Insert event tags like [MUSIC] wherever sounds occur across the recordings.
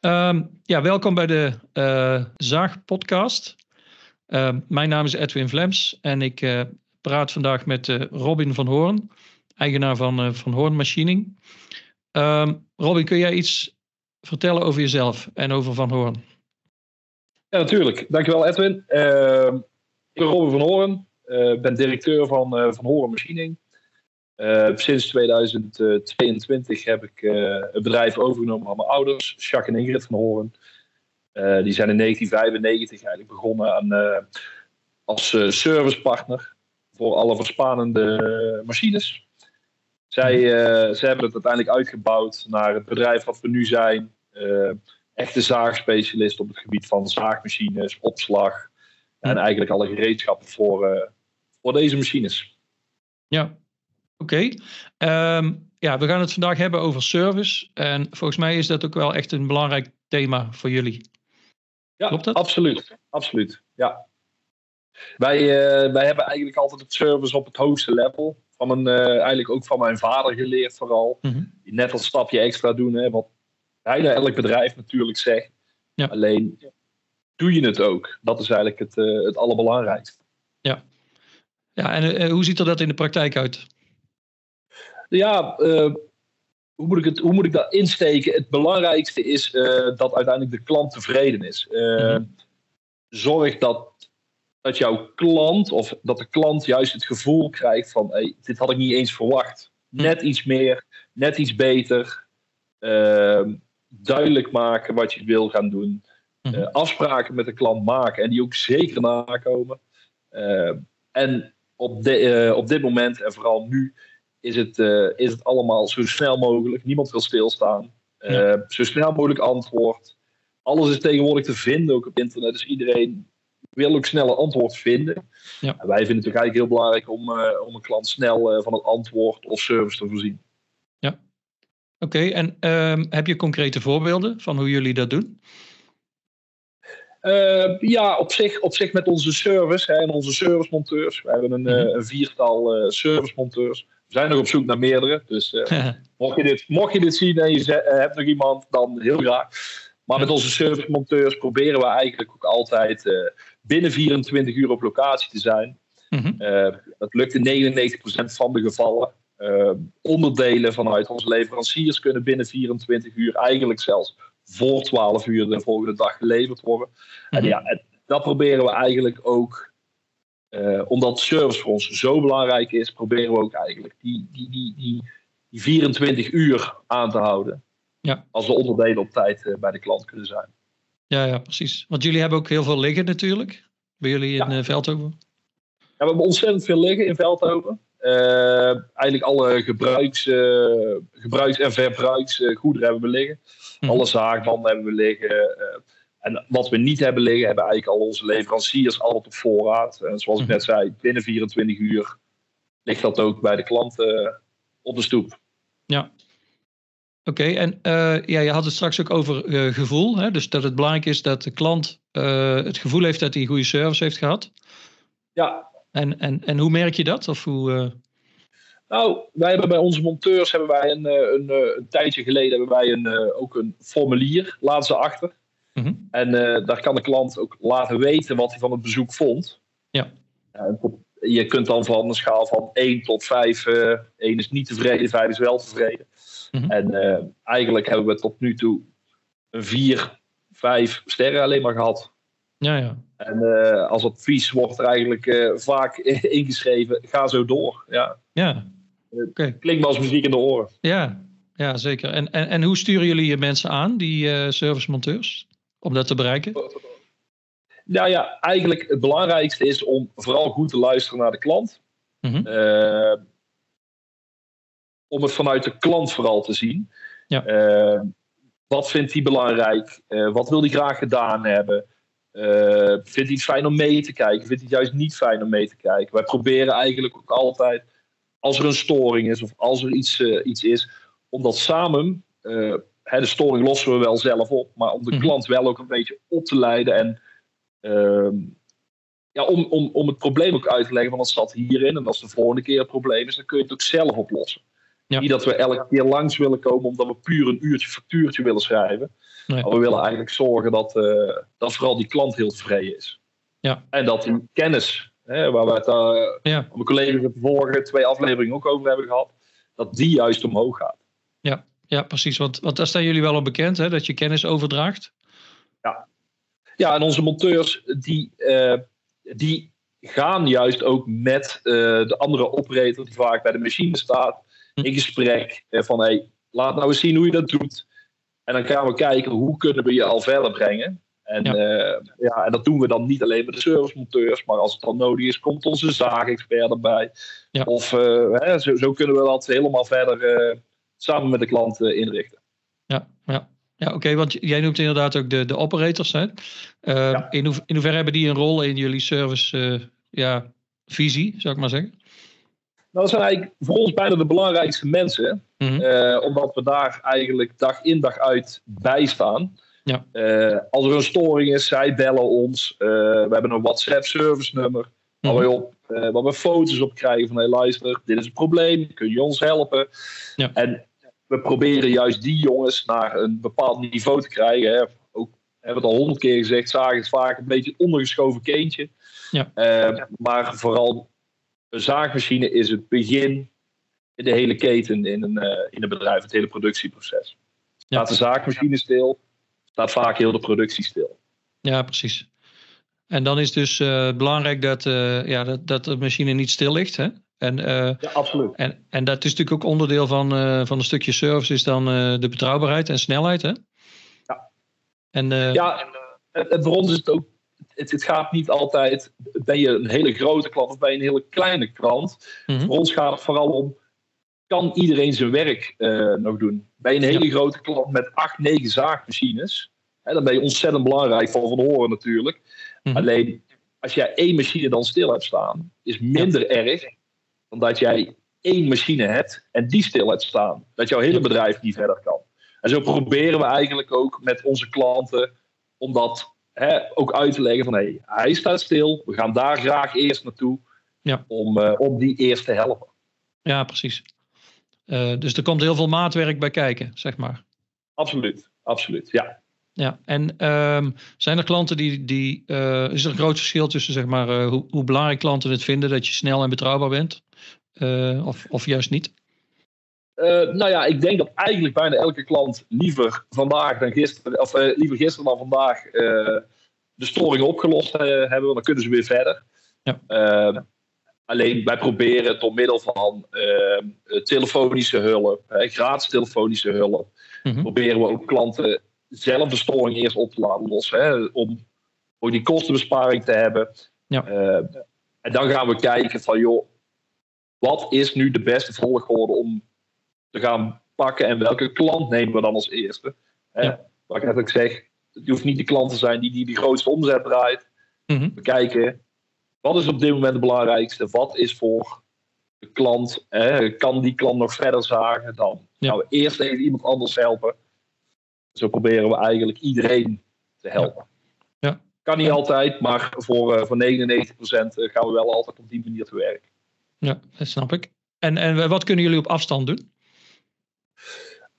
Ehm, ja, welkom bij de uh, Zaag podcast. Ehm, mijn naam is Edwin Vlems en ik uh, praat vandaag met uh, Robin van Hoorn, eigenaar van Van Hoorn Machining. Ehm, Robin, kun jij iets vertellen over jezelf en over Van Hoorn? Ja, natuurlijk. Dankjewel Edwin. ik ben Robin van Hoorn, ben directeur van Van Hoorn Machining. Uh, sinds 2022 heb ik uh, het bedrijf overgenomen van mijn ouders, Jacques en Ingrid van Horen. Uh, die zijn in 1995 eigenlijk begonnen aan, als servicepartner voor alle verspanende machines. Zij, zij hebben het uiteindelijk uitgebouwd naar het bedrijf wat we nu zijn. echte zaagspecialist op het gebied van zaagmachines, opslag en eigenlijk alle gereedschappen voor, voor deze machines. Ja, Oké. Ehm, ja, we gaan het vandaag hebben over service. En volgens mij is dat ook wel echt een belangrijk thema voor jullie. Ja, Klopt dat? absoluut. Absoluut, ja. Wij, uh, wij hebben eigenlijk altijd het service op het hoogste level. Van een, uh, eigenlijk ook van mijn vader geleerd vooral. Mm Net een stapje extra doen. Hè, wat bijna elk bedrijf natuurlijk zegt. Ja. Alleen doe je het ook. Dat is eigenlijk het, uh, het allerbelangrijkste. Ja. Ja, en hoe ziet er dat in de praktijk uit? Ja, uh, hoe, moet ik het, hoe moet ik dat insteken? Het belangrijkste is uh, dat uiteindelijk de klant tevreden is. Uh, Zorg dat, dat jouw klant, of dat de klant juist het gevoel krijgt van: hey, dit had ik niet eens verwacht. Mhm. Net iets meer, net iets beter. Ehm, duidelijk maken wat je wil gaan doen. Mhm. afspraken met de klant maken en die ook zeker nakomen. Ehm, en op, de, op dit moment en vooral nu is het, uh, is het allemaal zo snel mogelijk. Niemand wil stilstaan. Uh, Zo snel mogelijk antwoord. Alles is tegenwoordig te vinden, ook op internet. Dus iedereen wil ook snel een antwoord vinden. Ja. En wij vinden het eigenlijk heel belangrijk om, uh, om een klant snel van het antwoord of service te voorzien. Ja, oké. En ehm, heb je concrete voorbeelden van hoe jullie dat doen? ja, op zich, op zich met onze service hè, en onze servicemonteurs. We hebben een, mm -hmm. een viertal servicemonteurs we zijn nog op zoek naar meerdere. Dus uh, [LAUGHS] mocht, je dit, mocht je dit zien en je uh, hebt nog iemand, dan heel graag. Maar met onze servicemonteurs proberen we eigenlijk ook altijd uh, binnen 24 uur op locatie te zijn. Mm -hmm. dat lukt in 99% van de gevallen. onderdelen vanuit onze leveranciers kunnen binnen 24 uur, eigenlijk zelfs voor 12 uur de volgende dag geleverd worden. Mm -hmm. En mhm. ja, dat proberen we eigenlijk ook uh, omdat service voor ons zo belangrijk is, proberen we ook eigenlijk die, die, die, die, die 24 uur aan te houden. Ja. Als de onderdelen op tijd uh, bij de klant kunnen zijn. Ja, ja, precies. Want jullie hebben ook heel veel liggen natuurlijk. Bij jullie in ja. uh, Veldhoven. Ja, we hebben ontzettend veel liggen in Veldhoven. eigenlijk alle gebruiks, gebruiks- en verbruiksgoederen hebben we liggen. Hm. Alle zaagbanden hebben we liggen. En wat we niet hebben liggen, hebben eigenlijk al onze leveranciers altijd op voorraad. En zoals ik mhm. net zei, binnen 24 uur ligt dat ook bij de klanten eh, op de stoep. Ja. Oké, en uh, ja, je had het straks ook over uh, gevoel. Hè? Dus dat het belangrijk is dat de klant uh, het gevoel heeft dat hij goede service heeft gehad. Ja. En, en, en hoe merk je dat? Of hoe, Nou, wij hebben bij onze monteurs hebben wij een, een, een tijdje geleden hebben wij een, ook een formulier, laten ze achter. Mhm. En uh, daar kan de klant ook laten weten wat hij van het bezoek vond. Ja. je kunt dan van een schaal van 1 tot 5, uh, 1 is niet tevreden, 5 is wel tevreden. Mm-hmm. En uh, eigenlijk hebben we tot nu toe een 4, 5 sterren alleen maar gehad. Ja, ja. En uh, als advies wordt er eigenlijk vaak [LAUGHS] ingeschreven, ga zo door. Ja. Ja. Okay. Klinkt als muziek in de oren. Ja, ja zeker. En, en, en hoe sturen jullie je mensen aan, die servicemonteurs? Om dat te bereiken? Nou ja, eigenlijk het belangrijkste is om vooral goed te luisteren naar de klant. Mm uh, om het vanuit de klant vooral te zien. Ja. Uh, wat vindt hij belangrijk? Uh, wat wil hij graag gedaan hebben? vindt hij het fijn om mee te kijken? Vindt hij het juist niet fijn om mee te kijken? Wij proberen eigenlijk ook altijd, als er een storing is of als er iets, iets is, om dat samen de storing lossen we wel zelf op, maar om de mhm. klant wel ook een beetje op te leiden en ehm, ja, om, om, om het probleem ook uit te leggen van dat zat hierin en als de volgende keer het probleem is, dan kun je het ook zelf oplossen. Niet dat we elke keer langs willen komen omdat we puur een uurtje factuurtje willen schrijven. Nee. Maar we willen eigenlijk zorgen dat, uh, dat vooral die klant heel tevreden is. Ja. En dat die kennis, hè, waar we het uh, ja. mijn collega's de vorige twee afleveringen ook over hebben gehad, dat die juist omhoog gaat. Ja, ja precies. Want, want daar staan jullie wel op bekend, hè, dat je kennis overdraagt. Ja, ja en onze monteurs die, uh, die gaan juist ook met de andere operator die vaak bij de machine staat hm. in gesprek van hey, laat nou eens zien hoe je dat doet. En dan gaan we kijken hoe kunnen we je al verder brengen. En, ja. Uh, ja, en dat doen we dan niet alleen met de servicemonteurs, maar als het dan nodig is, komt onze zaagexpert erbij. Ja. Of uh, hè, zo, zo, kunnen we dat helemaal verder uh, samen met de klant inrichten. Ja, ja. ja oké, want jij noemt inderdaad ook de, de operators. Hè? Ja. in, ho in hoeverre hebben die een rol in jullie service ja, visie, zou ik maar zeggen? Nou, dat zijn eigenlijk voor ons bijna de belangrijkste mensen. Mm omdat we daar eigenlijk dag in dag uit bij staan. Ja. Uh, als er een storing is, zij bellen ons. We hebben een WhatsApp service nummer. Waar, we op, waar we foto's op krijgen van hey, luister, dit is een probleem. Kun je ons helpen? Ja. En we proberen juist die jongens naar een bepaald niveau te krijgen. Hè. Ook hebben we het al honderd keer gezegd, zagen het vaak een beetje een ondergeschoven kindje. Ja. maar vooral een zaagmachine is het begin in de hele keten in een, uh, in een bedrijf, het hele productieproces. Staat de zaagmachine stil, staat vaak heel de productie stil. Ja, precies. En dan is dus uh, belangrijk dat, ja, dat, dat de machine niet stil ligt. Hè? En, ja, absoluut. En, en dat is natuurlijk ook onderdeel van, van een stukje service, is dan de betrouwbaarheid en snelheid. Hè? Ja. En, ja, en, en voor ons is het ook het, het, gaat niet altijd, ben je een hele grote klant of ben je een hele kleine klant. Mhm. Voor ons gaat het vooral om, kan iedereen zijn werk nog doen? Ben je een hele grote klant met acht, negen zaagmachines, hè, dan ben je ontzettend belangrijk voor Van Horen natuurlijk. Mhm. Alleen, als jij één machine dan stil hebt staan, is minder erg dan dat jij één machine hebt en die stil hebt staan. Dat jouw hele bedrijf niet verder kan. En zo proberen we eigenlijk ook met onze klanten om dat hè, ook uit te leggen van hey, hij staat stil, we gaan daar graag eerst naartoe ja. om, uh, om die eerst te helpen. Ja, precies. Uh, dus er komt heel veel maatwerk bij kijken, zeg maar. Absoluut, absoluut, ja. Ja, en um, zijn er klanten die, die uh, is er een groot verschil tussen zeg maar hoe, hoe, belangrijk klanten het vinden dat je snel en betrouwbaar bent, of, of juist niet? Uh, nou ja, ik denk dat eigenlijk bijna elke klant liever vandaag dan gisteren, of uh, liever gisteren dan vandaag uh, de storing opgelost hebben, dan kunnen ze weer verder. Ja. alleen wij proberen door middel van telefonische hulp, gratis telefonische hulp, mm -hmm. proberen we ook klanten zelf de storing eerst op te laten lossen, hè, om ook die kostenbesparing te hebben. Ja. en dan gaan we kijken van joh, wat is nu de beste volgorde om te gaan pakken en welke klant nemen we dan als eerste. Ja. Wat ik net ook zeg, het hoeft niet de klant te zijn die die, die grootste omzet draait. Mm -hmm. We kijken, wat is op dit moment het belangrijkste? Wat is voor de klant, hè? kan die klant nog verder zagen? Dan ja. gaan we eerst even iemand anders helpen. Zo proberen we eigenlijk iedereen te helpen. Ja. Kan niet altijd, maar voor, uh, voor 99% gaan we wel altijd op die manier te werk. Ja, dat snap ik. En, en wat kunnen jullie op afstand doen?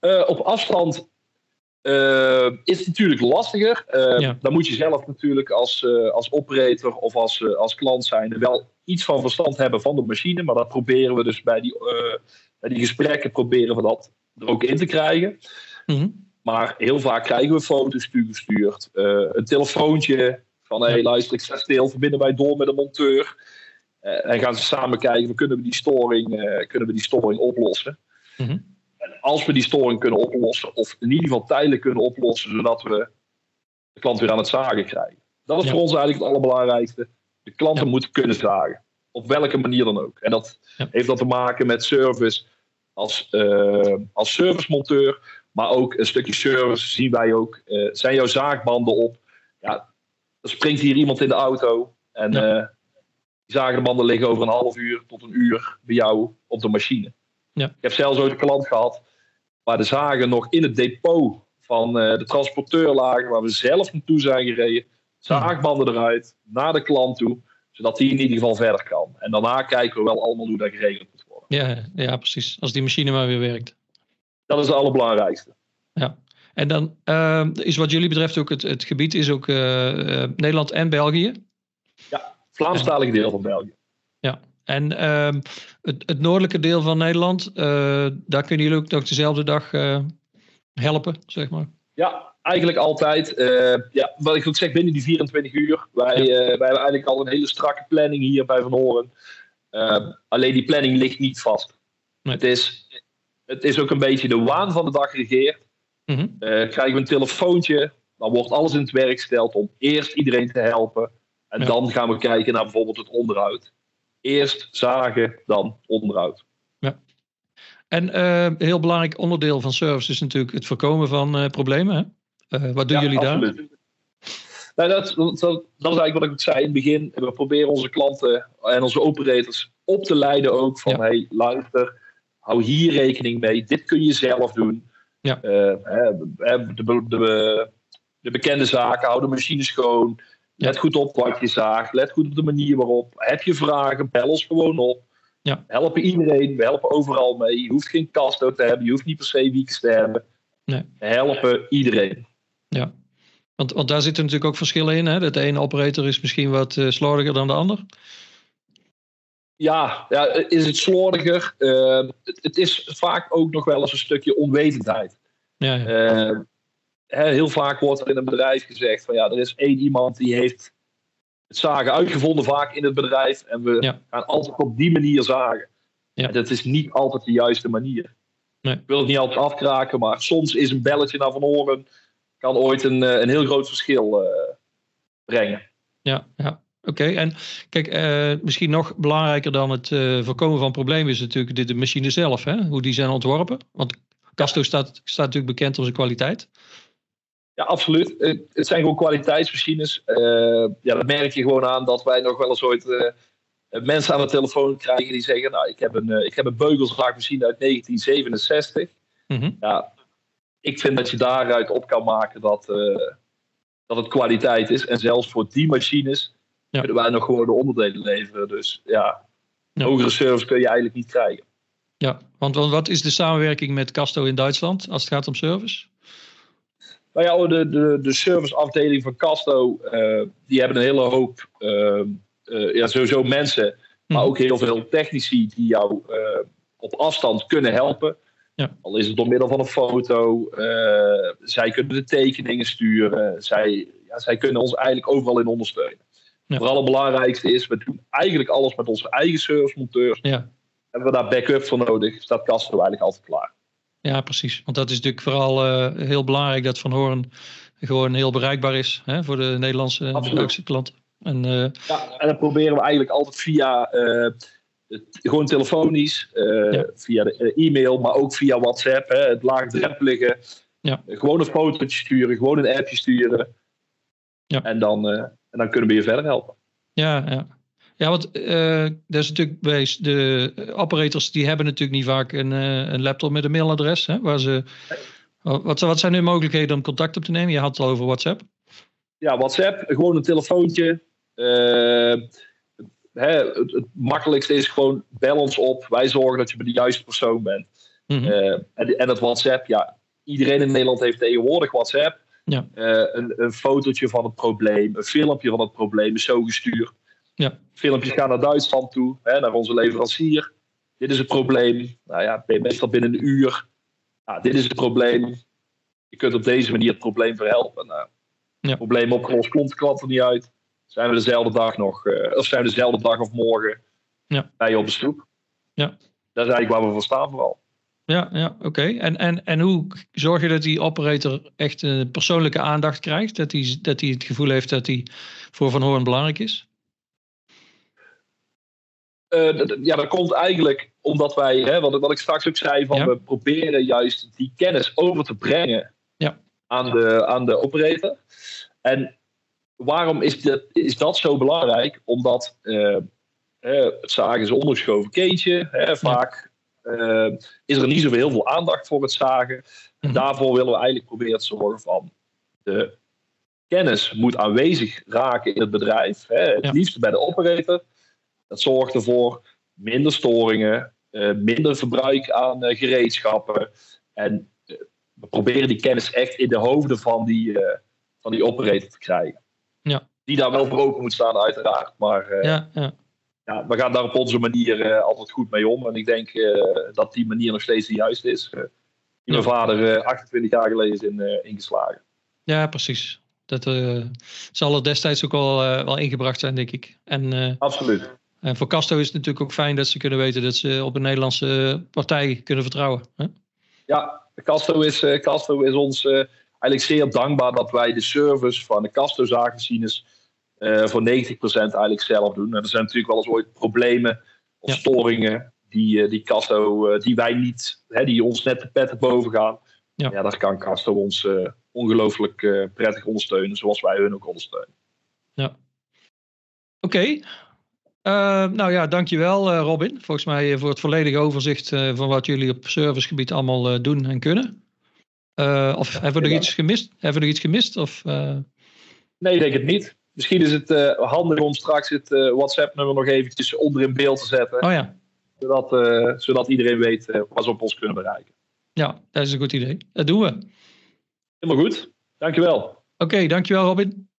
Uh, op afstand uh, is het natuurlijk lastiger. Uh, ja. Dan moet je zelf natuurlijk als, als operator of als, als klant zijn wel iets van verstand hebben van de machine. Maar dat proberen we dus bij die, bij die gesprekken proberen we dat er ook in te krijgen. Mm -hmm. Maar heel vaak krijgen we foto's toegestuurd. een telefoontje van hey, luister, ik sta stil, verbinden wij door met een monteur. En gaan ze samen kijken, kunnen we die storing, kunnen we die storing oplossen. Mm -hmm. En als we die storing kunnen oplossen, of in ieder geval tijdelijk kunnen oplossen, zodat we de klant weer aan het zagen krijgen. Dat is Ja. voor ons eigenlijk het allerbelangrijkste. De klanten Ja. moeten kunnen zagen. Op welke manier dan ook. En dat Ja. heeft dat te maken met service als, eh, als servicemonteur. Maar ook een stukje service zien wij ook. eh, zijn jouw zaagbanden op? Ja, er springt hier iemand in de auto. En Eh, die zagenbanden liggen over een half uur tot een uur bij jou op de machine. Ja. Ik heb zelfs ooit een klant gehad waar de zagen nog in het depot van eh, de transporteur lagen, waar we zelf naartoe zijn gereden. Zaagbanden eruit, naar de klant toe, zodat die in ieder geval verder kan. En daarna kijken we wel allemaal hoe dat geregeld moet worden. Ja, ja, precies. Als die machine maar weer werkt. Dat is het allerbelangrijkste. Ja. En dan uh, is wat jullie betreft ook het, het gebied is ook uh, uh, Nederland en België. Ja, Vlaamstalige deel van België. Ja, en ehm, het, het, noordelijke deel van Nederland, daar kunnen jullie ook nog dezelfde dag helpen, zeg maar. Ja, eigenlijk altijd. ja, wat ik ook zeg, binnen die 24 uur. Wij, hebben eigenlijk al een hele strakke planning hier bij Van Horen. alleen die planning ligt niet vast. Nee. Het, is, het is ook een beetje de waan van de dag regeert. Mm -hmm. krijgen we een telefoontje, dan wordt alles in het werk gesteld om eerst iedereen te helpen. En ja. dan gaan we kijken naar bijvoorbeeld het onderhoud. Eerst zagen, dan onderhoud. Ja. En uh, een heel belangrijk onderdeel van service is natuurlijk het voorkomen van uh, problemen. Uh, wat doen ja, jullie absoluut. daar? Nou, dat, dat, dat, is eigenlijk wat ik zei in het begin. We proberen onze klanten en onze operators op te leiden ook van... Ja. hey, luister, hou hier rekening mee. Dit kun je zelf doen. Ja. de, de, de, bekende zaken, hou de machine schoon. Let goed op wat je zaagt. Let goed op de manier waarop. Heb je vragen, bel ons gewoon op. Ja. We helpen iedereen, we helpen overal mee. Je hoeft geen kasto te hebben, je hoeft niet per se wiekens te hebben. Nee. We helpen iedereen. Ja, want, want daar zitten natuurlijk ook verschillen in. Hè? De ene operator is misschien wat uh, slordiger dan de ander. Ja, ja is het slordiger? Uh, het, het, is vaak ook nog wel eens een stukje onwetendheid. Ja, ja. Uh, heel vaak wordt er in een bedrijf gezegd van ja, er is één iemand die heeft het zagen uitgevonden vaak in het bedrijf en we ja. gaan altijd op die manier zagen. Ja. En dat is niet altijd de juiste manier. Nee. Ik wil het niet altijd afkraken, maar soms is een belletje naar Van Oren kan ooit een, een heel groot verschil uh, brengen. Ja, ja. Oké, okay. en kijk, uh, misschien nog belangrijker dan het uh, voorkomen van problemen is natuurlijk de, de machine zelf, hè? hoe die zijn ontworpen. Want Casto staat, staat natuurlijk bekend om zijn kwaliteit. Ja, absoluut. Het zijn gewoon kwaliteitsmachines. Uh, ja, dat merk je gewoon aan dat wij nog wel eens ooit uh, mensen aan de telefoon krijgen die zeggen: Nou, ik heb een, uh, ik heb een uit 1967. Mm -hmm. Ja, ik vind dat je daaruit op kan maken dat, dat het kwaliteit is. En zelfs voor die machines ja. kunnen wij nog gewoon de onderdelen leveren. Dus ja, ja. hogere service kun je eigenlijk niet krijgen. Ja, want wat is de samenwerking met Casto in Duitsland als het gaat om service? Nou ja, de, de, de serviceafdeling van Casto, uh, die hebben een hele hoop, uh, uh, ja, sowieso mensen, maar ook heel veel technici die jou op afstand kunnen helpen. Ja. Al is het door middel van een foto. zij kunnen de tekeningen sturen. Zij, ja, zij kunnen ons eigenlijk overal in ondersteunen. Ja. Vooral het belangrijkste is, we doen eigenlijk alles met onze eigen servicemonteurs. Ja. Hebben we daar backup voor nodig, staat Casto eigenlijk altijd klaar. Ja, precies. Want dat is natuurlijk vooral uh, heel belangrijk dat Van Hoorn gewoon heel bereikbaar is hè, voor de Nederlandse Belgische klanten. En, uh, ja, en dat proberen we eigenlijk altijd via uh, gewoon telefonisch, ja. via de e-mail, maar ook via WhatsApp, hè, het laagdrempelige. Ja. gewoon een fotootje sturen, gewoon een appje sturen. Ja. En, dan, en dan kunnen we je verder helpen. Ja, ja. Ja, want uh, dat is natuurlijk bij de operators die hebben natuurlijk niet vaak een, uh, een laptop met een mailadres. Hè, waar ze, wat, wat zijn nu mogelijkheden om contact op te nemen? Je had het al over WhatsApp. Ja, WhatsApp, gewoon een telefoontje. Uh, hè, het, het, makkelijkste is gewoon bel ons op. Wij zorgen dat je bij de juiste persoon bent. Mm -hmm. en, en het WhatsApp, ja, iedereen in Nederland heeft tegenwoordig WhatsApp. Ja. een, een fotootje van het probleem, een filmpje van het probleem is zo gestuurd. Ja. Filmpjes gaan naar Duitsland toe, hè, naar onze leverancier. Dit is het probleem. Nou ja, meestal binnen een uur. Nou, dit is het probleem. Je kunt op deze manier het probleem verhelpen. Nou, ja. Probleem opgelost de klant er niet uit. Zijn we dezelfde dag nog, uh, of zijn we dezelfde dag of morgen ja. bij je op de stoep. Ja. Dat is eigenlijk waar we voor staan vooral. Ja, ja oké. Okay. En, en, en hoe zorg je dat die operator echt een persoonlijke aandacht krijgt? Dat hij, dat hij het gevoel heeft dat hij voor Van Hoorn belangrijk is? Uh, ja, dat komt eigenlijk omdat wij, hè, wat, wat ik straks ook zei, van Ja. we proberen juist die kennis over te brengen Ja. aan, de, aan de operator. En waarom is, dat is dat zo belangrijk? Omdat uh, het zagen is een ondergeschoven keetje. Hè, vaak is er niet zoveel heel veel aandacht voor het zagen. En Mhm. daarvoor willen we eigenlijk proberen te zorgen van de kennis moet aanwezig raken in het bedrijf. Hè, het liefst bij de operator. Dat zorgt ervoor minder storingen, minder verbruik aan gereedschappen. En we proberen die kennis echt in de hoofden van die, van die operator te krijgen. Ja. Die daar wel voor open moet staan, uiteraard. Maar ja, ja. Ja, we gaan daar op onze manier altijd goed mee om. En ik denk dat die manier nog steeds de juiste is. die mijn vader 28 jaar geleden is in, ingeslagen. Ja, precies. Dat uh, zal er destijds ook wel, uh, wel ingebracht zijn, denk ik. En, uh, Absoluut. En voor Casto is het natuurlijk ook fijn dat ze kunnen weten dat ze op een Nederlandse partij kunnen vertrouwen. Hè? Ja, Casto is, Casto is ons eigenlijk zeer dankbaar dat wij de service van de Casto zaagmachines voor 90% eigenlijk zelf doen. En er zijn natuurlijk wel eens ooit problemen of ja. storingen die, die Casto, die wij niet, hè, die ons net de pet boven gaan. Ja. ja, daar kan Casto ons ongelooflijk uh, prettig ondersteunen, zoals wij hun ook ondersteunen. Ja. Oké. Okay. Uh, nou ja, dankjewel uh, Robin. Volgens mij voor het volledige overzicht van wat jullie op servicegebied allemaal doen en kunnen. of ja, hebben we nog iets gemist? Hebben we nog iets gemist? Of, Nee, ik denk het niet. Misschien is het handig om straks het WhatsApp-nummer nog eventjes onder in beeld te zetten. Oh ja. Zodat, zodat iedereen weet waar ze op ons kunnen bereiken. Ja, dat is een goed idee. Dat doen we. Helemaal goed. Dankjewel. Oké, okay, dankjewel Robin.